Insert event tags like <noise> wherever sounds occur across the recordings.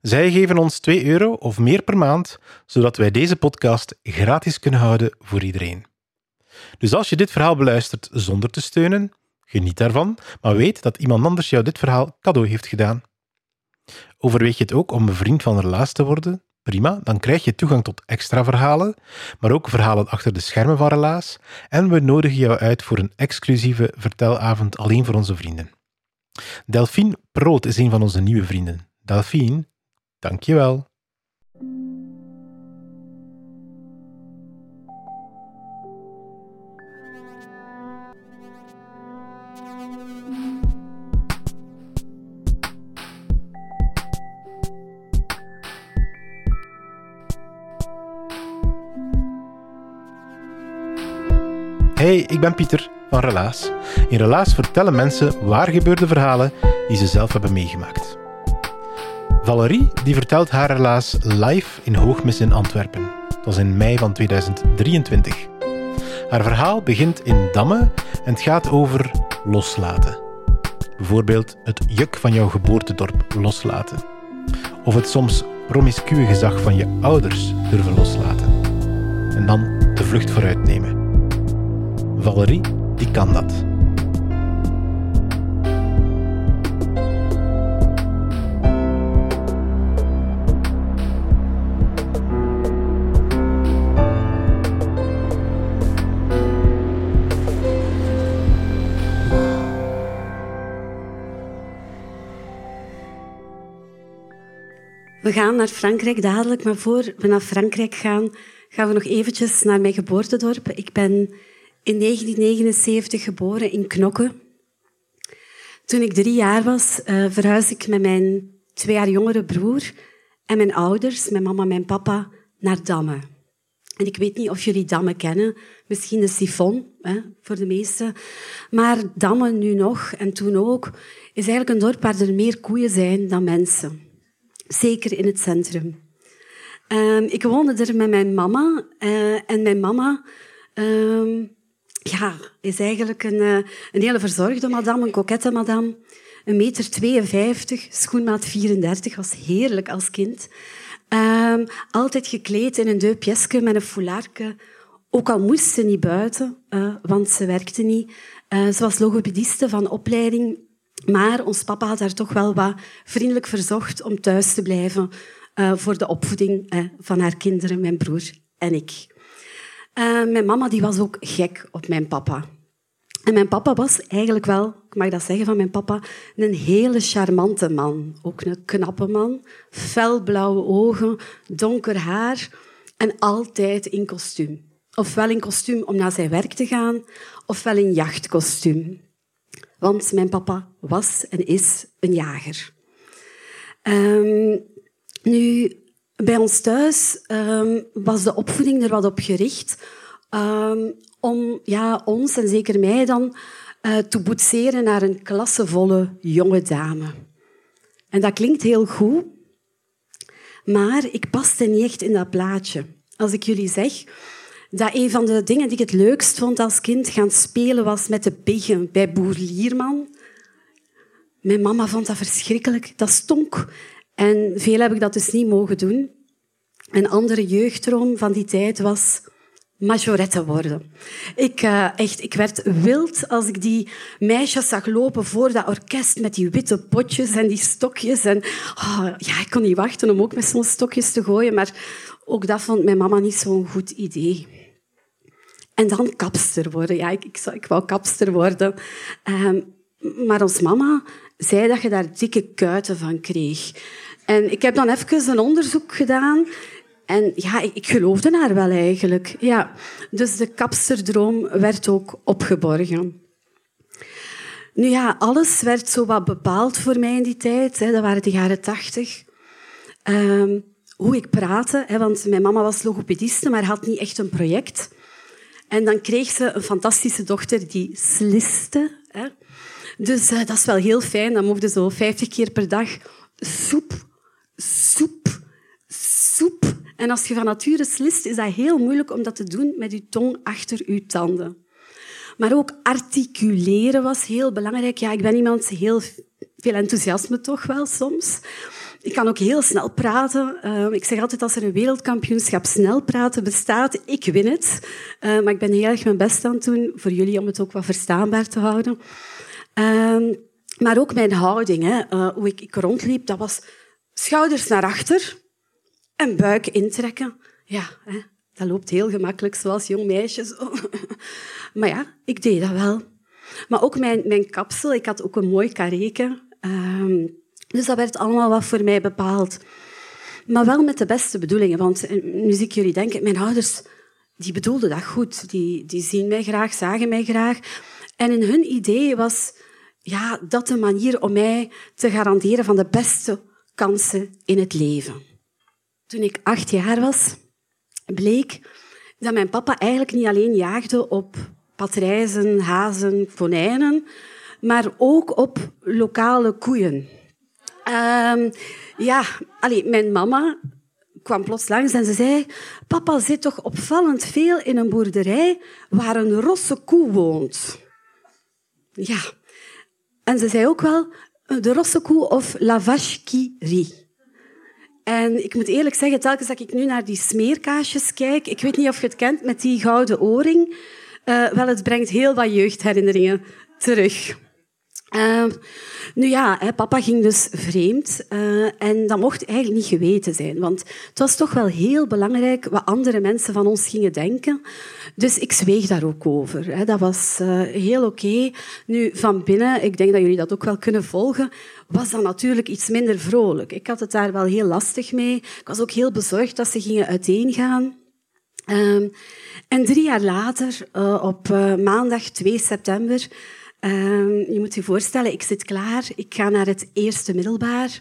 Zij geven ons 2 euro of meer per maand, zodat wij deze podcast gratis kunnen houden voor iedereen. Dus als je dit verhaal beluistert zonder te steunen, geniet daarvan, maar weet dat iemand anders jou dit verhaal cadeau heeft gedaan. Overweeg je het ook om een vriend van Relaas te worden? Prima, dan krijg je toegang tot extra verhalen, maar ook verhalen achter de schermen van Relaas en we nodigen jou uit voor een exclusieve vertelavond alleen voor onze vrienden. Delphine Proot is een van onze nieuwe vrienden. Delphine, dankjewel. Hey, ik ben Pieter van Relaas. In Relaas vertellen mensen waar gebeurde verhalen die ze zelf hebben meegemaakt. Valerie die vertelt haar relaas live in Hoogmis in Antwerpen. Dat was in mei van 2023. Haar verhaal begint in Damme en het gaat over loslaten. Bijvoorbeeld het juk van jouw geboortedorp loslaten. Of het soms promiscue gezag van je ouders durven loslaten. En dan de vlucht vooruit nemen. Valerie, die kan dat. Gaan naar Frankrijk dadelijk, maar voor we naar Frankrijk gaan, gaan we nog eventjes naar mijn geboortedorp. Ik ben in 1979 geboren in Knokke. Toen ik drie jaar was, uh, verhuisde ik met mijn twee jaar jongere broer en mijn ouders, mijn mama en mijn papa, naar Damme. En ik weet niet of jullie Damme kennen. Misschien de Siphon, hè, voor de meesten. Maar Damme nu nog, en toen ook, is eigenlijk een dorp waar er meer koeien zijn dan mensen. Zeker in het centrum. Um, ik woonde er met mijn mama. Uh, en mijn mama um, ja, is eigenlijk een, uh, een hele verzorgde madame, een kokette madame. Een meter 52, schoenmaat 34, was heerlijk als kind. Um, altijd gekleed in een deupjesje met een foularke. Ook al moest ze niet buiten, uh, want ze werkte niet. Ze was logopediste van opleiding. Maar ons papa had haar toch wel wat vriendelijk verzocht om thuis te blijven uh, voor de opvoeding uh, van haar kinderen, mijn broer en ik. Uh, mijn mama die was ook gek op mijn papa. En mijn papa was eigenlijk wel, ik mag dat zeggen van mijn papa, een hele charmante man. Ook een knappe man. Felblauwe ogen, donker haar en altijd in kostuum. Ofwel in kostuum om naar zijn werk te gaan, ofwel in jachtkostuum. Want mijn papa was en is een jager. Um, nu, bij ons thuis um, was de opvoeding er wat op gericht um, om ja, ons, en zeker mij dan, uh, te boetseren naar een klassevolle jonge dame. En dat klinkt heel goed, maar ik paste niet echt in dat plaatje. Als ik jullie zeg dat een van de dingen die ik het leukst vond als kind gaan spelen was met de piggen bij boer Lierman. Mijn mama vond dat verschrikkelijk. Dat stonk. En veel heb ik dat dus niet mogen doen. Een andere jeugddroom van die tijd was majorette worden. Ik, uh, echt, ik werd wild als ik die meisjes zag lopen voor dat orkest met die witte potjes en die stokjes. En, oh, ja, ik kon niet wachten om ook met zo'n stokjes te gooien, maar ook dat vond mijn mama niet zo'n goed idee. En dan kapster worden. Ja, ik, ik, ik wou kapster worden. Um, maar ons mama zei dat je daar dikke kuiten van kreeg. En ik heb dan even een onderzoek gedaan. En ja, ik, geloofde haar wel eigenlijk. Ja. Dus de kapsterdroom werd ook opgeborgen. Nu ja, alles werd zo wat bepaald voor mij in die tijd. Hè. Dat waren de jaren tachtig. Ehm, hoe ik praatte, hè, want mijn mama was logopediste, maar had niet echt een project. En dan kreeg ze een fantastische dochter die sliste. Hè. Dus uh, dat is wel heel fijn. Dan mocht je zo 50 keer per dag soep, soep, soep. En als je van nature slist, is dat heel moeilijk om dat te doen met je tong achter je tanden. Maar ook articuleren was heel belangrijk. Ja, ik ben iemand heel veel enthousiasme toch wel soms. Ik kan ook heel snel praten. Uh, ik zeg altijd, als er een wereldkampioenschap snel praten bestaat, ik win het. Uh, maar ik ben heel erg mijn best aan het doen voor jullie om het ook wat verstaanbaar te houden. Uh, maar ook mijn houding, uh, hoe ik, ik rondliep, dat was schouders naar achter en buik intrekken. Ja, hè, dat loopt heel gemakkelijk, zoals jong meisjes. <laughs> maar ja, ik deed dat wel. Maar ook mijn, mijn kapsel, ik had ook een mooi karreken. Ehm, dus dat werd allemaal wat voor mij bepaald. Maar wel met de beste bedoelingen. Want eh, nu zie ik jullie denken, mijn ouders die bedoelden dat goed. Die, die zien mij graag, zagen mij graag. En in hun idee was ja, dat de manier om mij te garanderen van de beste kansen in het leven. Toen ik acht jaar was, bleek dat mijn papa eigenlijk niet alleen jaagde op patrijzen, hazen, konijnen, maar ook op lokale koeien. Um, ja, allee, mijn mama kwam plots langs en ze zei... Papa zit toch opvallend veel in een boerderij waar een rosse koe woont. Ja. En ze zei ook wel de rosse koe of la vache qui rit. En ik moet eerlijk zeggen, telkens dat ik nu naar die smeerkaasjes kijk... Ik weet niet of je het kent met die gouden oorring. Uh, wel, het brengt heel wat jeugdherinneringen terug. Uh, nu ja, papa ging dus vreemd uh, en dat mocht eigenlijk niet geweten zijn, want het was toch wel heel belangrijk wat andere mensen van ons gingen denken. Dus ik zweeg daar ook over. Hè. Dat was uh, heel oké. Nu, van binnen, ik denk dat jullie dat ook wel kunnen volgen, was dat natuurlijk iets minder vrolijk. Ik had het daar wel heel lastig mee. Ik was ook heel bezorgd dat ze gingen uiteengaan. Uh, en drie jaar later, uh, op maandag 2 september, Uh, je moet je voorstellen, ik zit klaar. Ik ga naar het eerste middelbaar.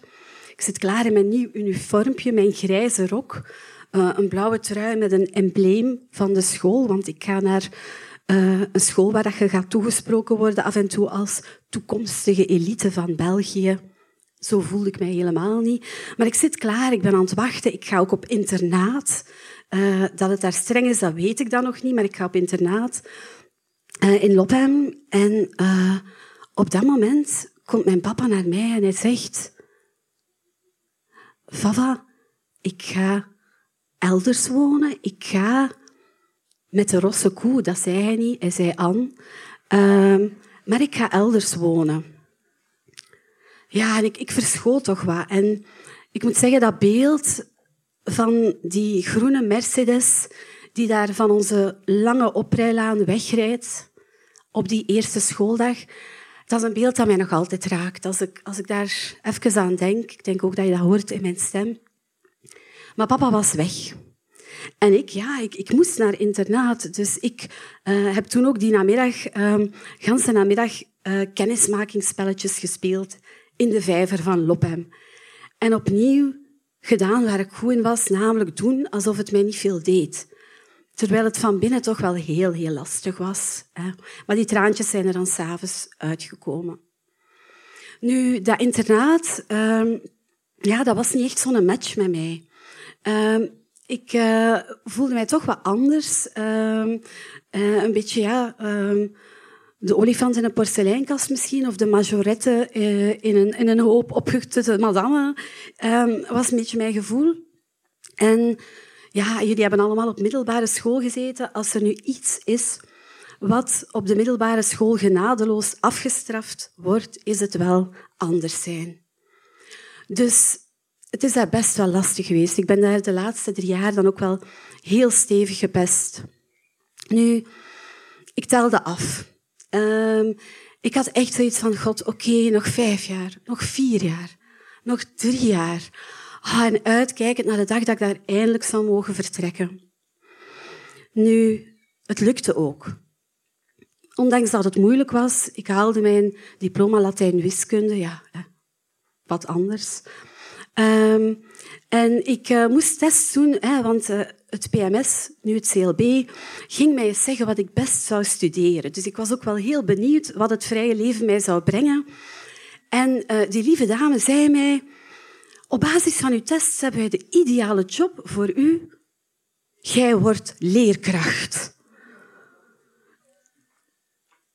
Ik zit klaar in mijn nieuw uniformpje, mijn grijze rok. Uh, een blauwe trui met een embleem van de school. Want ik ga naar uh, een school waar je gaat toegesproken worden af en toe als toekomstige elite van België. Zo voelde ik mij helemaal niet. Maar ik zit klaar, ik ben aan het wachten. Ik ga ook op internaat. Uh, dat het daar streng is, dat weet ik dan nog niet, maar ik ga op internaat uh, in Lophem. En uh, op dat moment komt mijn papa naar mij en hij zegt... Vava, ik ga elders wonen. Ik ga met de rosse koe, dat zei hij niet, hij zei Anne. Uh, maar ik ga elders wonen. Ja, en ik, ik verschoot toch wat. En ik moet zeggen, dat beeld van die groene Mercedes die daar van onze lange oprijlaan wegrijdt, op die eerste schooldag, dat is een beeld dat mij nog altijd raakt. Als ik, als ik daar even aan denk, ik denk ook dat je dat hoort in mijn stem. Maar papa was weg. En ik, ja, ik, ik moest naar internaat. Dus ik uh, heb toen ook die namiddag, um, ganse namiddag, uh, kennismakingsspelletjes gespeeld in de vijver van Lophem. En opnieuw gedaan waar ik goed in was, namelijk doen alsof het mij niet veel deed. Terwijl het van binnen toch wel heel, heel lastig was. Hè. Maar die traantjes zijn er dan s'avonds uitgekomen. Nu, dat internaat, um, ja, dat was niet echt zo'n match met mij. Um, ik uh, voelde mij toch wat anders. Um, uh, een beetje, ja, de olifant in een porseleinkast misschien, of de majorette uh, in, een, in een hoop opgetutte madame, was een beetje mijn gevoel. En ja, jullie hebben allemaal op middelbare school gezeten. Als er nu iets is wat op de middelbare school genadeloos afgestraft wordt, is het wel anders zijn. Dus het is daar best wel lastig geweest. Ik ben daar de laatste drie jaar dan ook wel heel stevig gepest. Nu, ik telde af. Um, ik had echt zoiets van, god, oké, nog vijf jaar, nog vier jaar, nog drie jaar. Ah, en uitkijkend naar de dag dat ik daar eindelijk zou mogen vertrekken. Nu, het lukte ook. Ondanks dat het moeilijk was, ik haalde mijn diploma Latijn-wiskunde, ja, wat anders. Um, En ik uh, moest tests doen, hè, want uh, het PMS, nu het CLB, ging mij zeggen wat ik best zou studeren. Dus ik was ook wel heel benieuwd wat het vrije leven mij zou brengen. En uh, die lieve dame zei mij, op basis van uw tests hebben wij de ideale job voor u. Jij wordt leerkracht.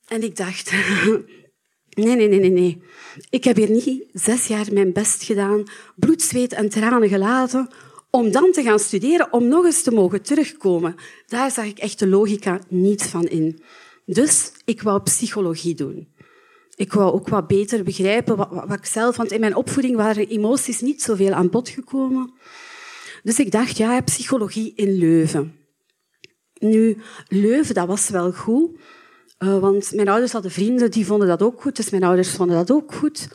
En ik dacht, <laughs> nee, nee, nee, nee, nee. Ik heb hier niet zes jaar mijn best gedaan, bloed, zweet en tranen gelaten, om dan te gaan studeren, om nog eens te mogen terugkomen. Daar zag ik echt de logica niet van in. Dus ik wou psychologie doen. Ik wou ook wat beter begrijpen wat, wat, ik zelf... Want in mijn opvoeding waren emoties niet zoveel aan bod gekomen. Dus ik dacht, ja, psychologie in Leuven. Nu, Leuven, dat was wel goed. Uh, want mijn ouders hadden vrienden, die vonden dat ook goed. Dus mijn ouders vonden dat ook goed.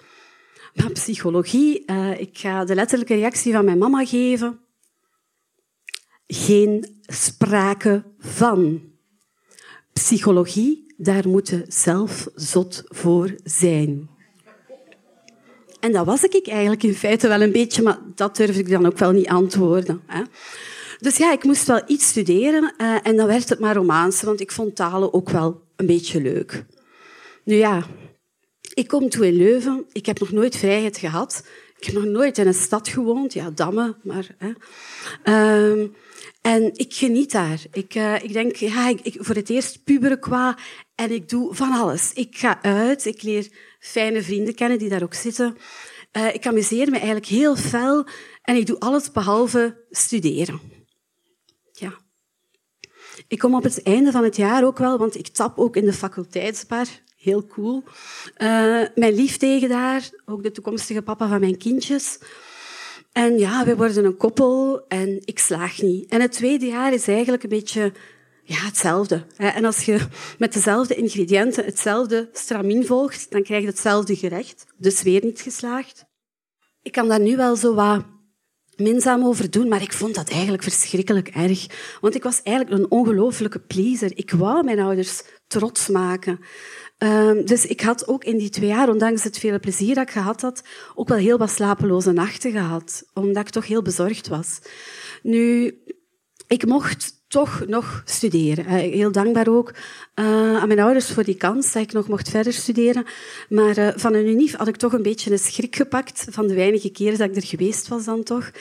Maar psychologie, uh, ik ga de letterlijke reactie van mijn mama geven. Geen sprake van. Psychologie, daar moeten zelf zot voor zijn. En dat was ik eigenlijk in feite wel een beetje, maar dat durfde ik dan ook wel niet antwoorden. Hè. Dus ja, ik moest wel iets studeren uh, en dan werd het maar Romaanse, want ik vond talen ook wel een beetje leuk. Nu ja, ik kom toe in Leuven. Ik heb nog nooit vrijheid gehad. Ik heb nog nooit in een stad gewoond. Ja, Damme, maar... Hè. Uh, en ik geniet daar. Ik, uh, ik denk, ja, ik, voor het eerst puberen qua... En ik doe van alles. Ik ga uit, ik leer fijne vrienden kennen die daar ook zitten. Uh, ik amuseer me eigenlijk heel fel en ik doe alles behalve studeren. Ja. Ik kom op het einde van het jaar ook wel, want ik tap ook in de faculteitsbar. Heel cool. Uh, mijn lief tegen daar, ook de toekomstige papa van mijn kindjes. En ja, we worden een koppel en ik slaag niet. En het tweede jaar is eigenlijk een beetje ja, hetzelfde. En als je met dezelfde ingrediënten hetzelfde stramien volgt, dan krijg je hetzelfde gerecht. Dus weer niet geslaagd. Ik kan daar nu wel zo wat minzaam over doen, maar ik vond dat eigenlijk verschrikkelijk erg. Want ik was eigenlijk een ongelofelijke pleaser. Ik wou mijn ouders trots maken. Um, dus ik had ook in die twee jaar, ondanks het vele plezier dat ik gehad had, ook wel heel wat slapeloze nachten gehad, omdat ik toch heel bezorgd was. Nu, ik mocht toch nog studeren. Heel dankbaar ook uh, aan mijn ouders voor die kans dat ik nog mocht verder studeren. Maar uh, van een unief had ik toch een beetje een schrik gepakt van de weinige keren dat ik er geweest was dan toch.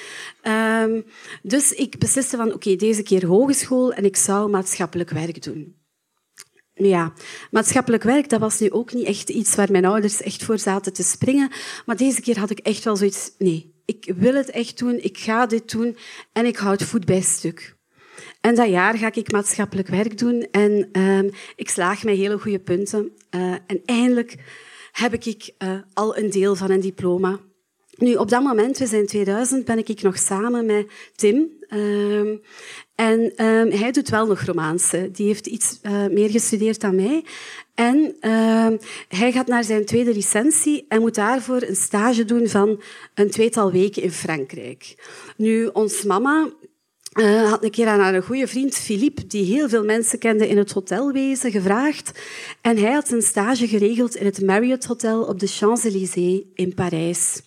Um, dus ik besliste van, oké, deze keer hogeschool en ik zou maatschappelijk werk doen. Ja, maatschappelijk werk, dat was nu ook niet echt iets waar mijn ouders echt voor zaten te springen. Maar deze keer had ik echt wel zoiets, nee, ik wil het echt doen, ik ga dit doen en ik houd voet bij stuk. En dat jaar ga ik maatschappelijk werk doen en um, ik slaag met hele goede punten. Uh, en eindelijk heb ik uh, al een deel van een diploma. Nu, op dat moment, we zijn 2000, ben ik nog samen met Tim. Um, en um, hij doet wel nog Romaanse. Die heeft iets uh, meer gestudeerd dan mij. En hij gaat naar zijn tweede licentie en moet daarvoor een stage doen van een tweetal weken in Frankrijk. Nu, ons mama uh, had een keer aan haar goede vriend Philippe, die heel veel mensen kende in het hotelwezen, gevraagd. En hij had een stage geregeld in het Marriott Hotel op de Champs-Élysées in Parijs.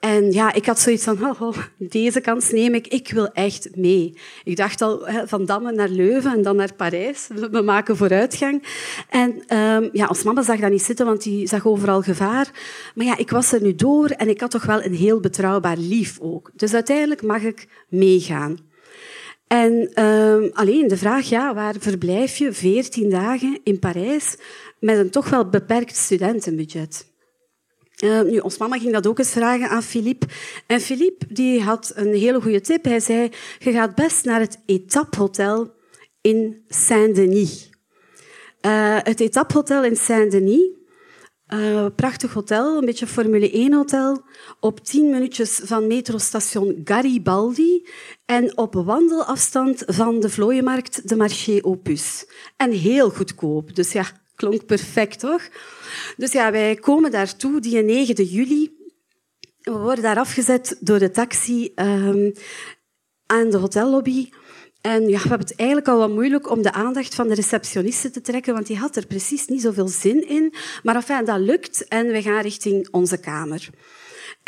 En ja, ik had zoiets van, oh, oh, deze kans neem ik, ik wil echt mee. Ik dacht al, van Damme naar Leuven en dan naar Parijs. We maken vooruitgang. En um, ja, ons mama zag dat niet zitten, want die zag overal gevaar. Maar ja, ik was er nu door en ik had toch wel een heel betrouwbaar lief ook. Dus uiteindelijk mag ik meegaan. En um, alleen de vraag, ja, waar verblijf je 14 dagen in Parijs met een toch wel beperkt studentenbudget? Uh, nu, ons mama ging dat ook eens vragen aan Philippe. En Philippe die had een hele goede tip. Hij zei, je gaat best naar het Etape Hotel in Saint-Denis. Uh, het Etape Hotel in Saint-Denis, uh, prachtig hotel, een beetje Formule 1 hotel, op tien minuutjes van metrostation Garibaldi en op wandelafstand van de vlooienmarkt de Marché Opus. En heel goedkoop, dus ja, klonk perfect, toch? Dus ja, wij komen daartoe, die 9 juli. We worden daar afgezet door de taxi aan de hotellobby. En ja, we hebben het eigenlijk al wat moeilijk om de aandacht van de receptioniste te trekken, want die had er precies niet zoveel zin in. Maar enfin, dat lukt en we gaan richting onze kamer.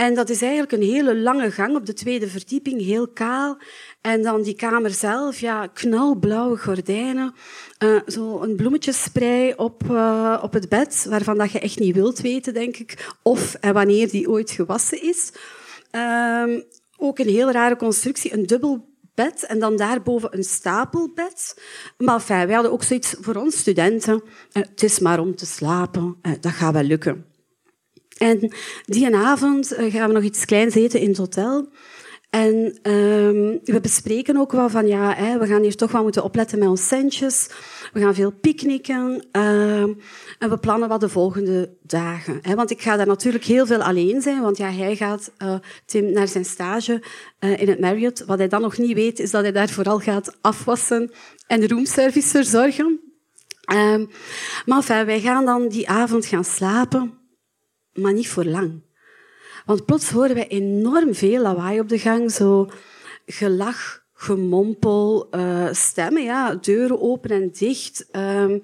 En dat is eigenlijk een hele lange gang op de tweede verdieping, heel kaal. En dan die kamer zelf, ja, knalblauwe gordijnen. Uh, zo een bloemetjesspray op, uh, op het bed, waarvan dat je echt niet wilt weten, denk ik. Of en wanneer die ooit gewassen is. Uh, ook een heel rare constructie, een dubbel bed en dan daarboven een stapelbed. Maar enfin, wij hadden ook zoiets voor ons studenten. Uh, het is maar om te slapen, dat gaat wel lukken. En die avond gaan we nog iets kleins eten in het hotel. En um, we bespreken ook wel van, ja, hè, we gaan hier toch wel moeten opletten met ons centjes. We gaan veel picknicken. Uh, en we plannen wat de volgende dagen. Hè, want ik ga daar natuurlijk heel veel alleen zijn, want ja, hij gaat, uh, Tim, naar zijn stage uh, in het Marriott. Wat hij dan nog niet weet, is dat hij daar vooral gaat afwassen en roomservice verzorgen. Um, maar enfin, wij gaan dan die avond gaan slapen, maar niet voor lang. Want plots horen wij enorm veel lawaai op de gang. Zo gelach, gemompel, uh, stemmen, ja, deuren open en dicht. Um,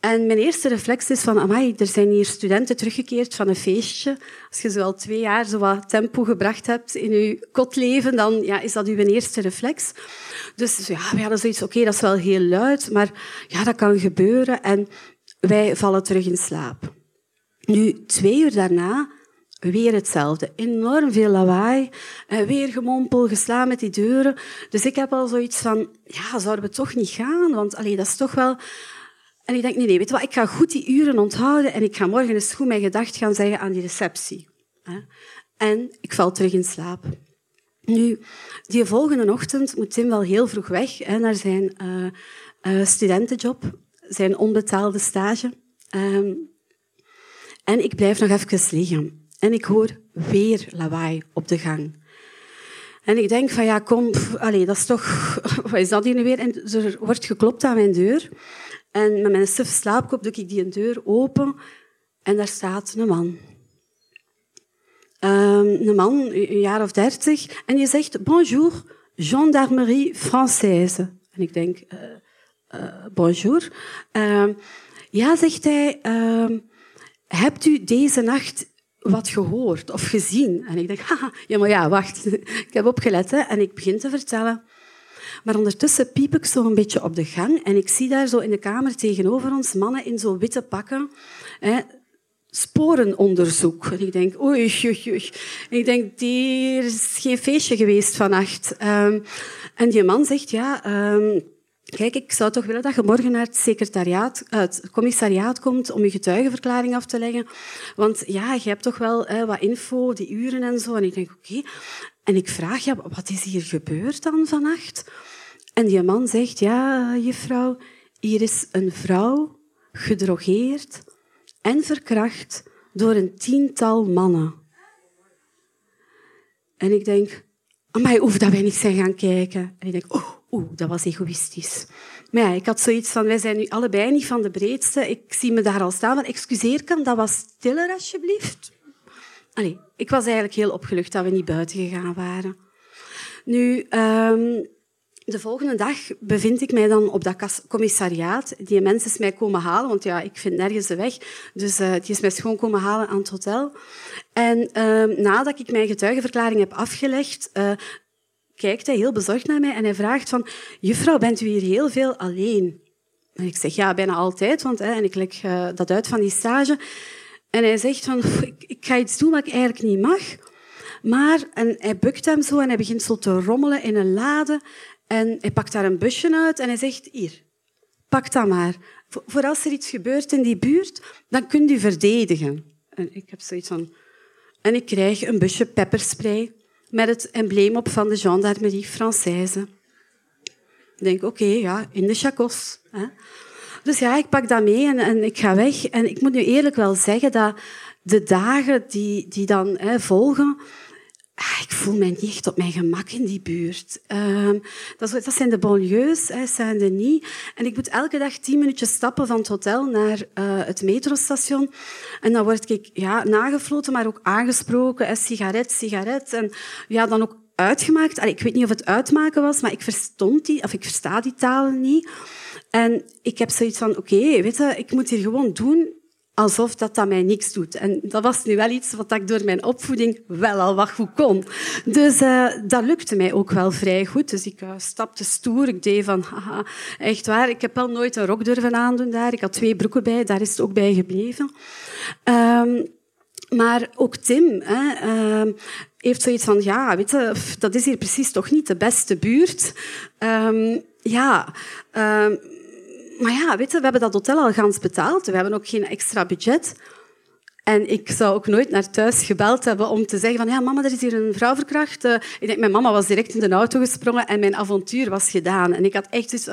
en mijn eerste reflex is van, amai, er zijn hier studenten teruggekeerd van een feestje. Als je zo al twee jaar zo wat tempo gebracht hebt in je kotleven, dan ja, is dat uw eerste reflex. Dus ja, we hadden zoiets, oké, dat is wel heel luid, maar ja, dat kan gebeuren. En wij vallen terug in slaap. Nu, twee uur daarna Weer hetzelfde. Enorm veel lawaai. Eh, weer gemompel, geslaan met die deuren. Dus ik heb al zoiets van, ja, zouden we toch niet gaan? Want allee, dat is toch wel... En ik denk, nee, nee, weet je wat, ik ga goed die uren onthouden en ik ga morgen eens goed mijn gedacht gaan zeggen aan die receptie. En ik val terug in slaap. Nu, die volgende ochtend moet Tim wel heel vroeg weg hè, naar zijn uh, uh, studentenjob, zijn onbetaalde stage. Um, en ik blijf nog even liggen. En ik hoor weer lawaai op de gang. En ik denk van ja, kom, allez, dat is toch, <laughs> wat is dat hier nu weer? En er wordt geklopt aan mijn deur. En met mijn suf slaapkop doe ik die deur open en daar staat een man. Um, een man, een jaar of dertig, en die zegt bonjour, gendarmerie française. En ik denk, uh, uh, bonjour. Uh, ja, zegt hij, ehm, hebt u deze nacht wat gehoord of gezien. En ik denk, <laughs> ja, maar ja, wacht. <laughs> Ik heb opgelet hè, en ik begin te vertellen. Maar ondertussen piep ik zo een beetje op de gang en ik zie daar zo in de kamer tegenover ons mannen in zo witte pakken hè, sporenonderzoek. En ik denk, oei, oei, oei. En ik denk, er is geen feestje geweest vannacht. Um, en die man zegt, ja... Um, Kijk, ik zou toch willen dat je morgen naar het, secretariaat, het commissariaat komt om je getuigenverklaring af te leggen. Want ja, je hebt toch wel uh, wat info, die uren en zo. En ik denk, oké. En ik vraag, ja, wat is hier gebeurd dan vannacht? En die man zegt, ja, juffrouw, hier is een vrouw gedrogeerd en verkracht door een tiental mannen. En ik denk, maar hoef dat wij niet zijn gaan kijken. En ik denk, oh, oeh, dat was egoïstisch. Maar ik had zoiets van, wij zijn nu allebei niet van de breedste. Ik zie me daar al staan, maar excuseer, kan dat wat stiller alsjeblieft? Allee, ik was eigenlijk heel opgelucht dat we niet buiten gegaan waren. Nu, um, de volgende dag bevind ik mij dan op dat commissariaat. Die mens is mij komen halen, want ja, ik vind nergens de weg. Dus uh, die is mij gewoon komen halen aan het hotel. En uh, nadat ik mijn getuigenverklaring heb afgelegd, uh, kijkt hij heel bezorgd naar mij en hij vraagt van... Juffrouw, bent u hier heel veel alleen? En ik zeg, ja, bijna altijd, want hè, en ik leg uh, dat uit van die stage. En hij zegt van, ik, ik ga iets doen wat ik eigenlijk niet mag. Maar, en hij bukt hem zo en hij begint zo te rommelen in een lade. En hij pakt daar een busje uit en hij zegt, hier, pak dat maar. Voor als er iets gebeurt in die buurt, dan kunt u verdedigen. En ik heb zoiets van... En ik krijg een busje pepperspray met het embleem op van de gendarmerie Française. Ik denk, oké, ja, in de chacos. Hè. Dus ja, ik pak dat mee en, en, ik ga weg. En ik moet nu eerlijk wel zeggen dat de dagen die, die dan hè, volgen, Ah, ik voel mij niet echt op mijn gemak in die buurt. Um, dat, zijn de banlieues, Saint-Denis. En ik moet elke dag tien minuutjes stappen van het hotel naar uh, het metrostation. En dan word ik ja, nagefloten, maar ook aangesproken. Sigaret, sigaret. En ja, dan ook uitgemaakt. Allee, ik weet niet of het uitmaken was, maar ik verstond die, of ik versta die talen niet. En ik heb zoiets van, oké, weet je, ik moet hier gewoon doen alsof dat, dat mij niks doet. En dat was nu wel iets wat ik door mijn opvoeding wel al wat goed kon. Dus uh, dat lukte mij ook wel vrij goed. Dus ik uh, stapte stoer. Ik deed van, haha, echt waar. Ik heb wel nooit een rok durven aandoen daar. Ik had twee broeken bij, daar is het ook bij gebleven. Um, maar ook Tim hè, uh, heeft zoiets van, ja, weet je, dat is hier precies toch niet de beste buurt. Um, ja, um, maar ja, weet je, we hebben dat hotel al gans betaald. We hebben ook geen extra budget. En ik zou ook nooit naar thuis gebeld hebben om te zeggen van ja, mama, er is hier een vrouw verkracht. Uh, ik denk, mijn mama was direct in de auto gesprongen en mijn avontuur was gedaan. En ik had echt dus,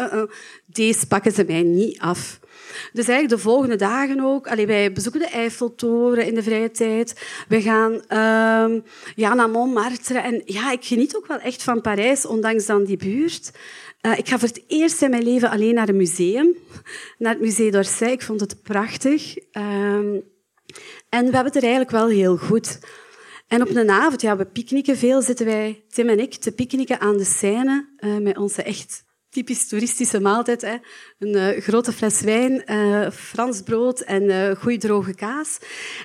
deze pakken ze mij niet af. Dus eigenlijk de volgende dagen ook. Allee, wij bezoeken de Eiffeltoren in de vrije tijd. We gaan uh, ja, naar Montmartre. En ja, ik geniet ook wel echt van Parijs, ondanks dan die buurt. Uh, ik ga voor het eerst in mijn leven alleen naar een museum. Naar het Musée d'Orsay. Ik vond het prachtig. Uh, en we hebben het er eigenlijk wel heel goed. En op een avond, ja, we picknicken veel, zitten wij, Tim en ik, te picknicken aan de Seine uh, met onze echt typisch toeristische maaltijd. Een uh, grote fles wijn, Frans brood en uh, goede droge kaas.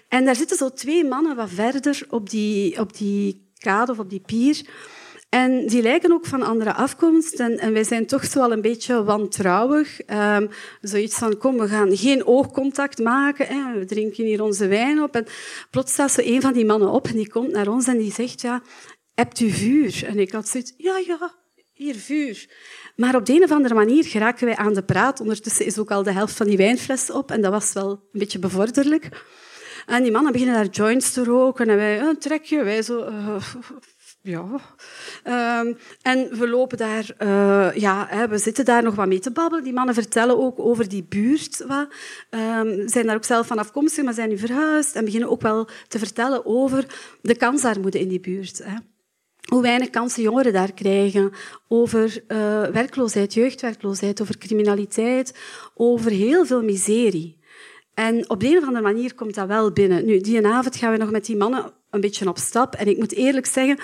En daar zitten zo twee mannen wat verder op die, op die kade of op die pier. En die lijken ook van andere afkomst. En, wij zijn toch wel een beetje wantrouwig. Um, zoiets van, kom, we gaan geen oogcontact maken. Hè. We drinken hier onze wijn op. En plots staat zo een van die mannen op en die komt naar ons en die zegt, ja, hebt u vuur? En ik had zoiets, ja, ja, hier vuur. Maar op de een of andere manier geraken wij aan de praat. Ondertussen is ook al de helft van die wijnfles op en dat was wel een beetje bevorderlijk. En die mannen beginnen daar joints te roken en wij, een trekje, wij zo... Uh, ja. Um, en we lopen daar, uh, ja, hè, we zitten daar nog wat mee te babbelen. Die mannen vertellen ook over die buurt. Wat. Um, zijn daar ook zelf van afkomstig, maar zijn nu verhuisd. En beginnen ook wel te vertellen over de kansarmoede in die buurt. Hè hoe weinig kansen jongeren daar krijgen, over uh, werkloosheid, jeugdwerkloosheid, over criminaliteit, over heel veel miserie. En op de een of andere manier komt dat wel binnen. Nu, die avond gaan we nog met die mannen een beetje op stap. En ik moet eerlijk zeggen,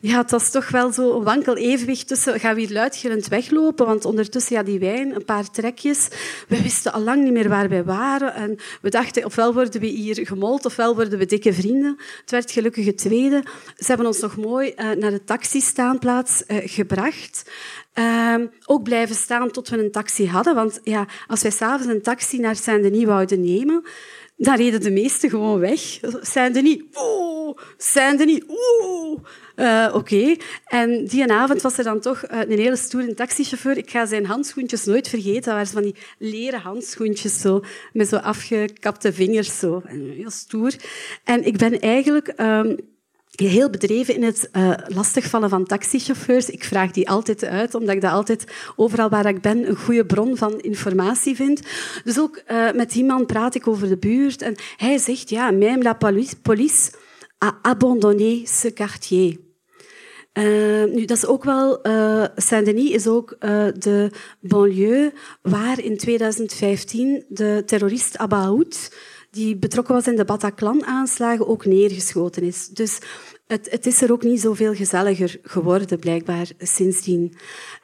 ja, het was toch wel zo een wankel evenwicht tussen gaan we hier luidgillend weglopen, want ondertussen ja, die wijn, een paar trekjes. We wisten al lang niet meer waar wij waren. En we dachten, ofwel worden we hier gemold, ofwel worden we dikke vrienden. Het werd gelukkig het tweede. Ze hebben ons nog mooi uh, naar de taxistaanplaats uh, gebracht. Uh, ook blijven staan tot we een taxi hadden. Want ja, als wij s'avonds een taxi naar Saint-Denis wouden nemen, dan reden de meesten gewoon weg. Saint-Denis, oeh, Saint-Denis, oeh. Uh, Oké. En die avond was er dan toch uh, een hele stoere taxichauffeur. Ik ga zijn handschoentjes nooit vergeten. Dat waren van die leren handschoentjes, zo, met zo afgekapte vingers. Zo. Heel stoer. En ik ben eigenlijk... Um, heel bedreven in het uh, lastigvallen van taxichauffeurs. Ik vraag die altijd uit, omdat ik dat altijd overal waar ik ben een goede bron van informatie vind. Dus ook uh, met die man praat ik over de buurt en hij zegt, ja, même la police a abandonné ce quartier. Uh, nu, dat is ook wel... Saint-Denis is ook de banlieue waar in 2015 de terrorist Abaoud die betrokken was in de Bataclan-aanslagen, ook neergeschoten is. Dus het, het, is er ook niet zoveel gezelliger geworden, blijkbaar, sindsdien.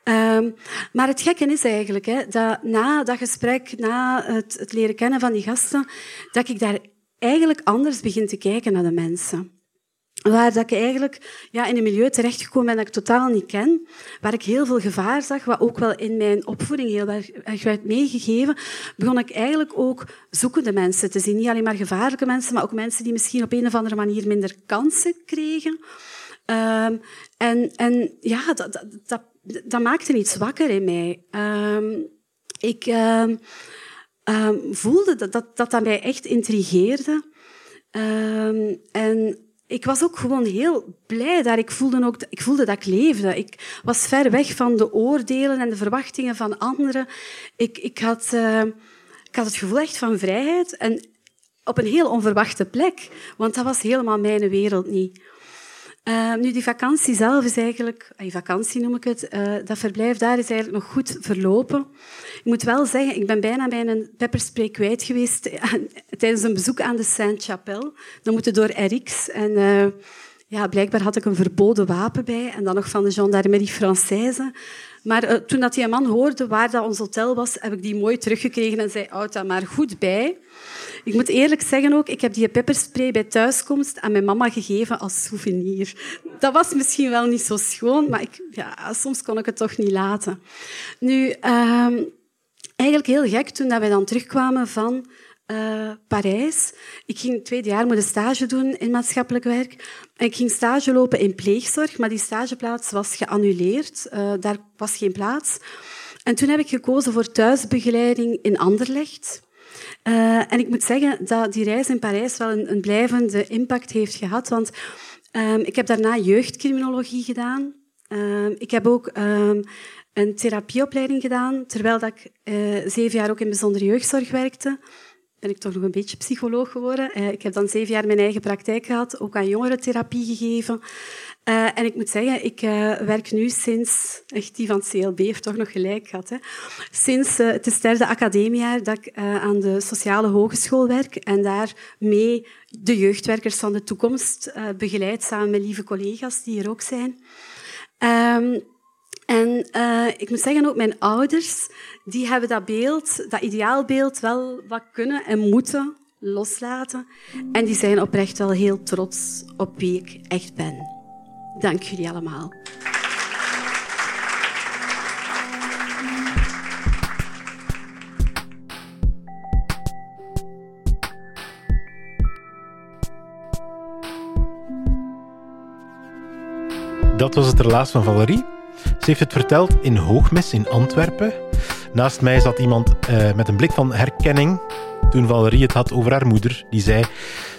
Um, maar het gekke is eigenlijk hè, dat na dat gesprek, na het, het leren kennen van die gasten, dat ik daar eigenlijk anders begin te kijken naar de mensen waar dat ik eigenlijk ja, in een milieu terechtgekomen ben dat ik totaal niet ken, waar ik heel veel gevaar zag, wat ook wel in mijn opvoeding heel erg werd meegegeven, begon ik eigenlijk ook zoekende mensen te zien. Niet alleen maar gevaarlijke mensen, maar ook mensen die misschien op een of andere manier minder kansen kregen. Um, en, en ja, dat, dat, dat, maakte iets wakker in mij. Um, ik um, voelde dat, dat dat, dat mij echt intrigeerde. en ik was ook gewoon heel blij daar. Ik voelde, ook, ik voelde dat ik leefde. Ik was ver weg van de oordelen en de verwachtingen van anderen. Ik, ik, had, uh, ik had het gevoel echt van vrijheid en op een heel onverwachte plek. Want dat was helemaal mijn wereld niet. Uh, nu, die vakantie zelf is eigenlijk, die vakantie noem ik het, uh, dat verblijf daar is eigenlijk nog goed verlopen. Ik moet wel zeggen, ik ben bijna bij een pepperspray kwijt geweest <laughs> tijdens een bezoek aan de Sainte-Chapelle. Dan moeten door RX. En uh, ja, blijkbaar had ik een verboden wapen bij. En dan nog van de Gendarmerie Française. Maar uh, toen dat die man hoorde waar dat ons hotel was, heb ik die mooi teruggekregen en zei, houd dat maar goed bij. Ik moet eerlijk zeggen ook, ik heb die pepperspray bij thuiskomst aan mijn mama gegeven als souvenir. Dat was misschien wel niet zo schoon, maar ik, ja, soms kon ik het toch niet laten. Nu, uh, eigenlijk heel gek toen dat wij dan terugkwamen van uh, Parijs. Ik ging het tweede jaar moeten stage doen in maatschappelijk werk. En ik ging stage lopen in pleegzorg, maar die stageplaats was geannuleerd. Uh, daar was geen plaats. En toen heb ik gekozen voor thuisbegeleiding in Anderlecht. Uh, en ik moet zeggen dat die reis in Parijs wel een, een blijvende impact heeft gehad. Want um, ik heb daarna jeugdcriminologie gedaan. Um, ik heb ook um, een therapieopleiding gedaan, terwijl dat ik zeven jaar ook in bijzondere jeugdzorg werkte ben ik toch nog een beetje psycholoog geworden. Uh, ik heb dan zeven jaar mijn eigen praktijk gehad, ook aan jongerentherapie gegeven. Uh, en ik moet zeggen, ik uh, werk nu sinds... Echt, die van CLB heeft toch nog gelijk gehad. Hè? Sinds het is derde academiejaar dat ik aan de sociale hogeschool werk en daarmee de jeugdwerkers van de toekomst begeleid, samen met lieve collega's die er ook zijn. Um, en uh, ik moet zeggen, ook mijn ouders, die hebben dat beeld, dat ideaalbeeld wel wat kunnen en moeten loslaten. En die zijn oprecht wel heel trots op wie ik echt ben. Dank jullie allemaal. Dat was het relaas van Valerie. Ze heeft het verteld in Hoogmis in Antwerpen. Naast mij zat iemand uh, met een blik van herkenning toen Valerie het had over haar moeder. Die zei,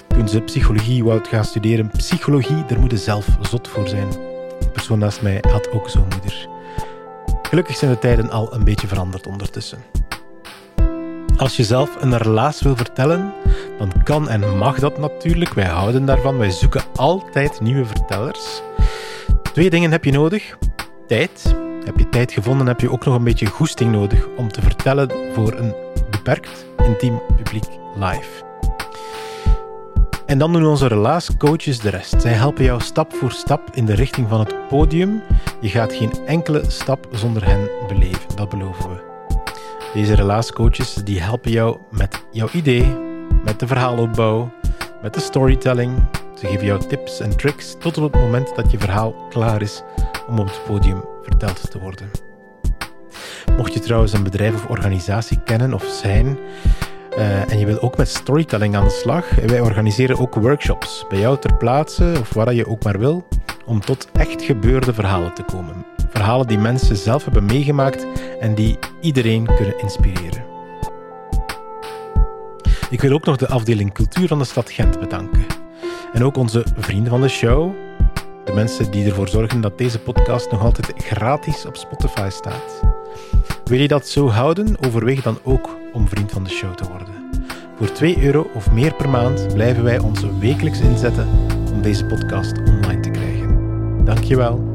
toen ze psychologie wou gaan studeren, psychologie, daar moet je zelf zot voor zijn. De persoon naast mij had ook zo'n moeder. Gelukkig zijn de tijden al een beetje veranderd ondertussen. Als je zelf een relaas wil vertellen, dan kan en mag dat natuurlijk. Wij houden daarvan. Wij zoeken altijd nieuwe vertellers. Twee dingen heb je nodig tijd. Heb je tijd gevonden, heb je ook nog een beetje goesting nodig om te vertellen voor een beperkt, intiem publiek live. En dan doen onze relaascoaches de rest. Zij helpen jou stap voor stap in de richting van het podium. Je gaat geen enkele stap zonder hen beleven, dat beloven we. Deze relaascoaches die helpen jou met jouw idee, met de verhaalopbouw, met de storytelling. Ze geven jou tips en tricks tot op het moment dat je verhaal klaar is om op het podium verteld te worden. Mocht je trouwens een bedrijf of organisatie kennen of zijn uh, en je wilt ook met storytelling aan de slag, wij organiseren ook workshops bij jou ter plaatse of waar je ook maar wil, om tot echt gebeurde verhalen te komen. Verhalen die mensen zelf hebben meegemaakt en die iedereen kunnen inspireren. Ik wil ook nog de afdeling cultuur van de stad Gent bedanken. En ook onze vrienden van de show, de mensen die ervoor zorgen dat deze podcast nog altijd gratis op Spotify staat. Wil je dat zo houden? Overweeg dan ook om vriend van de show te worden. Voor 2 euro of meer per maand blijven wij ons wekelijks inzetten om deze podcast online te krijgen. Dankjewel.